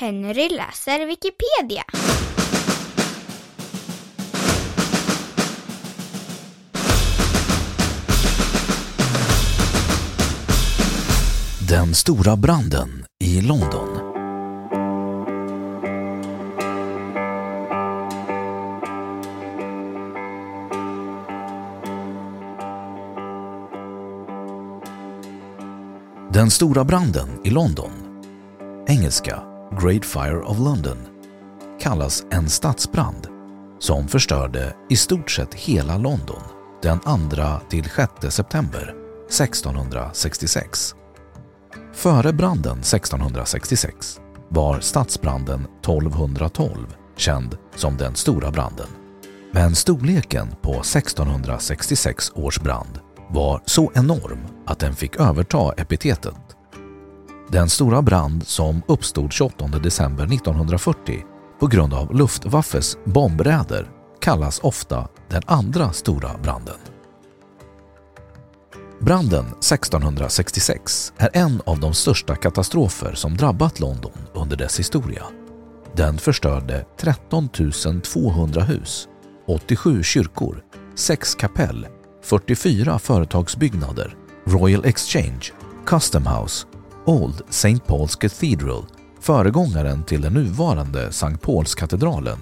Henry läser Wikipedia. Den stora branden i London. Den stora branden i London, engelska Great Fire of London, kallas en stadsbrand som förstörde i stort sett hela London den 2 till 6 september 1666. Före branden 1666 var stadsbranden 1212 känd som den stora branden. Men storleken på 1666 års brand var så enorm att den fick överta epitetet. Den stora brand som uppstod 28 december 1940 på grund av Luftwaffes bombräder kallas ofta den andra stora branden. Branden 1666 är en av de största katastrofer som drabbat London under dess historia. Den förstörde 13 200 hus, 87 kyrkor, 6 kapell 44 företagsbyggnader, Royal Exchange, Custom House, Old St. Paul's Cathedral, föregångaren till den nuvarande St. Paulskatedralen,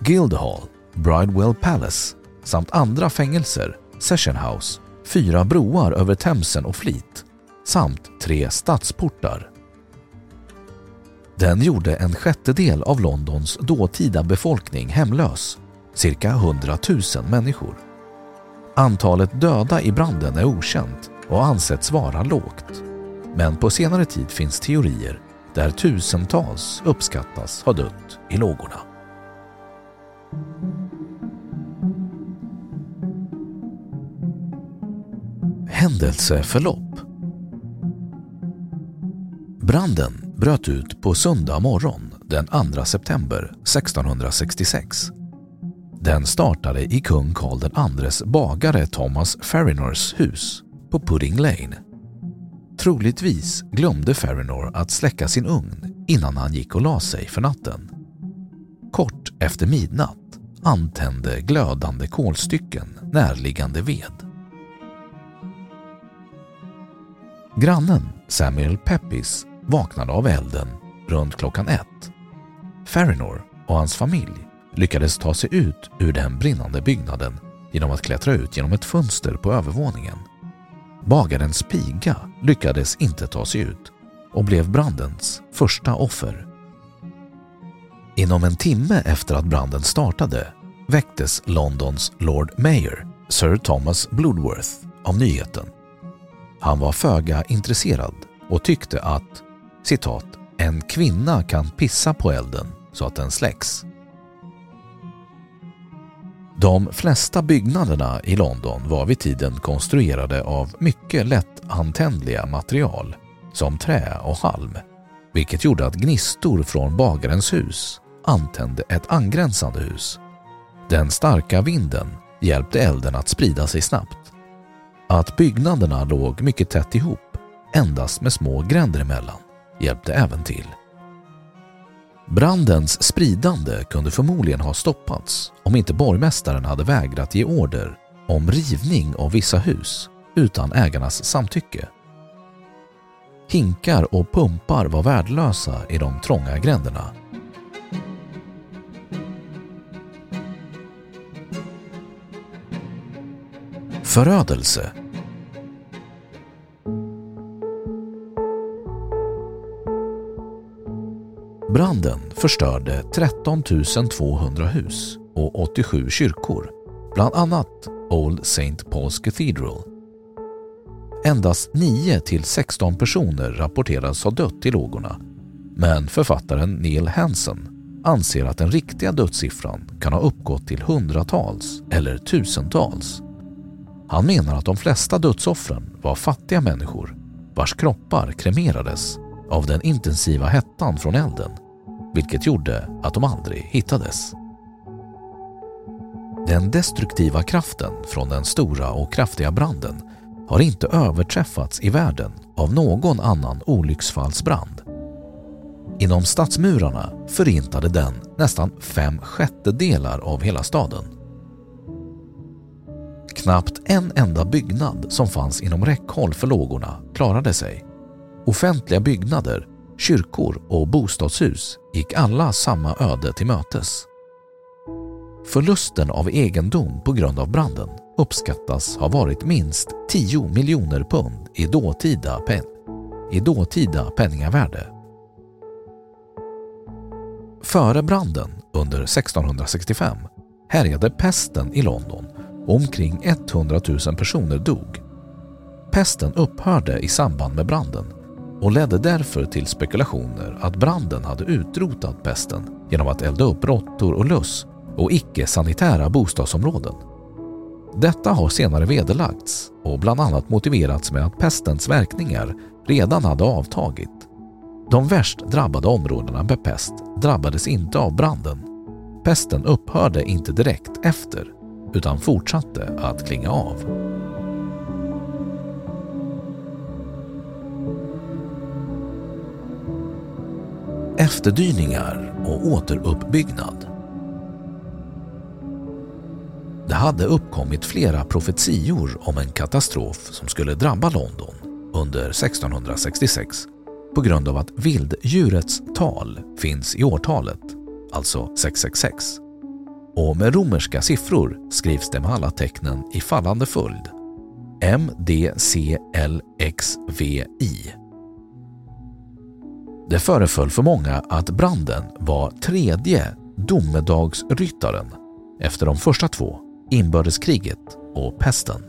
Guildhall, Bridewell Palace samt andra fängelser, Session House, fyra broar över Themsen och Fleet samt tre stadsportar. Den gjorde en sjättedel av Londons dåtida befolkning hemlös, cirka 100 000 människor. Antalet döda i branden är okänt och ansetts vara lågt. Men på senare tid finns teorier där tusentals uppskattas ha dött i lågorna. Händelseförlopp Branden bröt ut på söndag morgon den 2 september 1666 den startade i kung Karl IIs bagare Thomas Farinors hus på Pudding Lane. Troligtvis glömde Farinor att släcka sin ugn innan han gick och la sig för natten. Kort efter midnatt antände glödande kolstycken närliggande ved. Grannen Samuel Peppis vaknade av elden runt klockan ett. Farinor och hans familj lyckades ta sig ut ur den brinnande byggnaden genom att klättra ut genom ett fönster på övervåningen. Bagarens piga lyckades inte ta sig ut och blev brandens första offer. Inom en timme efter att branden startade väcktes Londons Lord Mayor, Sir Thomas Bloodworth, av nyheten. Han var föga intresserad och tyckte att citat, ”en kvinna kan pissa på elden så att den släcks” De flesta byggnaderna i London var vid tiden konstruerade av mycket lättantändliga material som trä och halm, vilket gjorde att gnistor från bagarens hus antände ett angränsande hus. Den starka vinden hjälpte elden att sprida sig snabbt. Att byggnaderna låg mycket tätt ihop, endast med små gränder emellan, hjälpte även till. Brandens spridande kunde förmodligen ha stoppats om inte borgmästaren hade vägrat ge order om rivning av vissa hus utan ägarnas samtycke. Hinkar och pumpar var värdelösa i de trånga gränderna. Förödelse Branden förstörde 13 200 hus och 87 kyrkor, bland annat Old St. Paul's Cathedral. Endast 9 till 16 personer rapporteras ha dött i lågorna men författaren Neil Hansen anser att den riktiga dödssiffran kan ha uppgått till hundratals eller tusentals. Han menar att de flesta dödsoffren var fattiga människor vars kroppar kremerades av den intensiva hettan från elden, vilket gjorde att de aldrig hittades. Den destruktiva kraften från den stora och kraftiga branden har inte överträffats i världen av någon annan olycksfallsbrand. Inom stadsmurarna förintade den nästan fem sjättedelar av hela staden. Knappt en enda byggnad som fanns inom räckhåll för lågorna klarade sig. Offentliga byggnader, kyrkor och bostadshus gick alla samma öde till mötes. Förlusten av egendom på grund av branden uppskattas ha varit minst 10 miljoner pund i dåtida, pen i dåtida penningavärde. Före branden under 1665 härjade pesten i London och omkring 100 000 personer dog. Pesten upphörde i samband med branden och ledde därför till spekulationer att branden hade utrotat pesten genom att elda upp råttor och löss och icke-sanitära bostadsområden. Detta har senare vederlagts och bland annat motiverats med att pestens verkningar redan hade avtagit. De värst drabbade områdena med pest drabbades inte av branden. Pesten upphörde inte direkt efter utan fortsatte att klinga av. Efterdyningar och återuppbyggnad Det hade uppkommit flera profetior om en katastrof som skulle drabba London under 1666 på grund av att vilddjurets tal finns i årtalet, alltså 666. Och med romerska siffror skrivs det med alla tecknen i fallande följd. MDCLXVI. Det föreföll för många att branden var tredje domedagsryttaren efter de första två, inbördeskriget och pesten.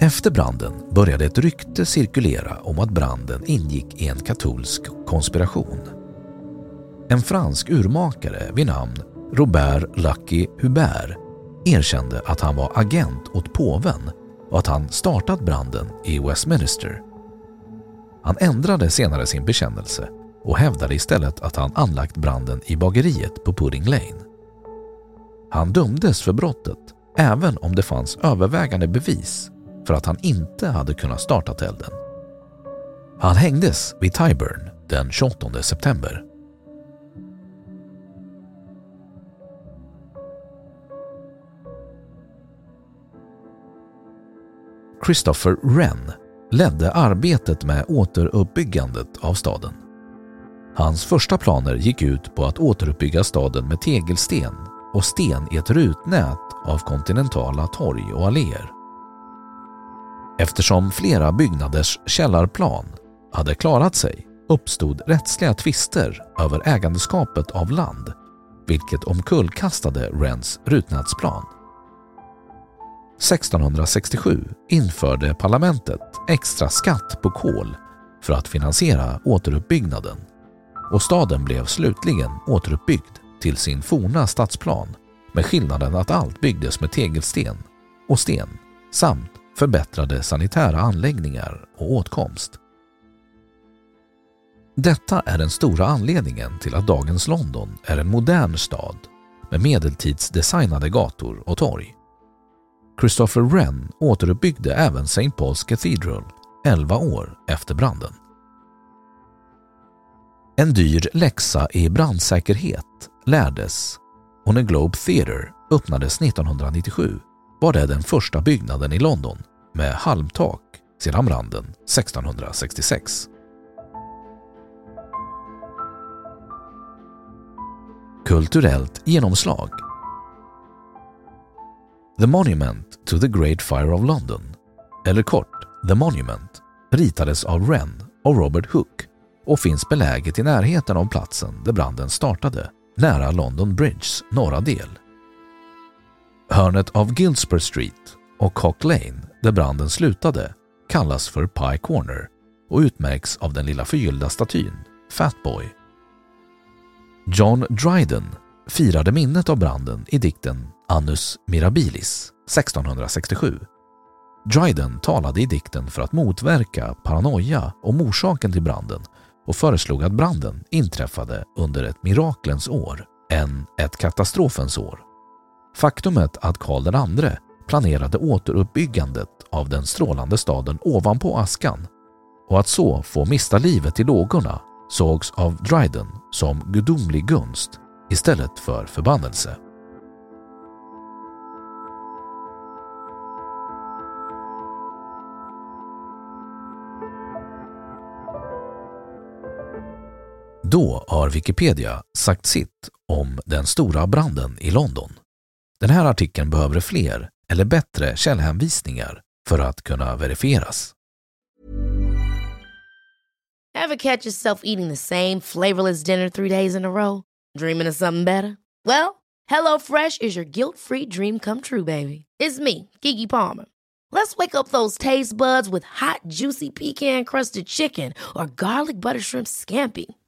Efter branden började ett rykte cirkulera om att branden ingick i en katolsk konspiration. En fransk urmakare vid namn Robert Lucky Hubert erkände att han var agent åt påven och att han startat branden i Westminster. Han ändrade senare sin bekännelse och hävdade istället att han anlagt branden i bageriet på Pudding Lane. Han dömdes för brottet även om det fanns övervägande bevis för att han inte hade kunnat starta elden. Han hängdes vid Tyburn den 28 september. Christopher Wren ledde arbetet med återuppbyggandet av staden. Hans första planer gick ut på att återuppbygga staden med tegelsten och sten i ett rutnät av kontinentala torg och alléer. Eftersom flera byggnaders källarplan hade klarat sig uppstod rättsliga tvister över ägandeskapet av land vilket omkullkastade Wrens rutnätsplan. 1667 införde parlamentet extra skatt på kol för att finansiera återuppbyggnaden och staden blev slutligen återuppbyggd till sin forna stadsplan med skillnaden att allt byggdes med tegelsten och sten samt förbättrade sanitära anläggningar och åtkomst. Detta är den stora anledningen till att dagens London är en modern stad med medeltidsdesignade gator och torg. Christopher Wren återuppbyggde även St. Paul's Cathedral 11 år efter branden. En dyr läxa i brandsäkerhet lärdes och när Globe Theatre öppnades 1997 var det den första byggnaden i London med halmtak sedan branden 1666. Kulturellt genomslag The Monument to the Great Fire of London, eller kort The Monument, ritades av Wren och Robert Hooke och finns beläget i närheten av platsen där branden startade, nära London Bridges norra del. Hörnet av Gilsborough Street och Cock Lane, där branden slutade, kallas för Pie Corner och utmärks av den lilla förgyllda statyn Fatboy. John Dryden firade minnet av branden i dikten Annus Mirabilis 1667. Dryden talade i dikten för att motverka paranoia om orsaken till branden och föreslog att branden inträffade under ett miraklens år än ett katastrofens år. Faktumet att Karl II planerade återuppbyggandet av den strålande staden ovanpå askan och att så få mista livet i lågorna sågs av Dryden som gudomlig gunst istället för förbannelse. Då har Wikipedia sagt sitt om den stora branden i London. Den här artikeln behöver fler eller bättre källhänvisningar för att kunna verifieras. Have catch yourself eating the same flavorless dinner three days in a row? Dreaming of something better? Well, hello fresh is your guilt free dream come true baby. It's me, Gigi Palmer. Let's wake up those taste buds with hot juicy pecan crusted chicken or garlic butter shrimp scampi.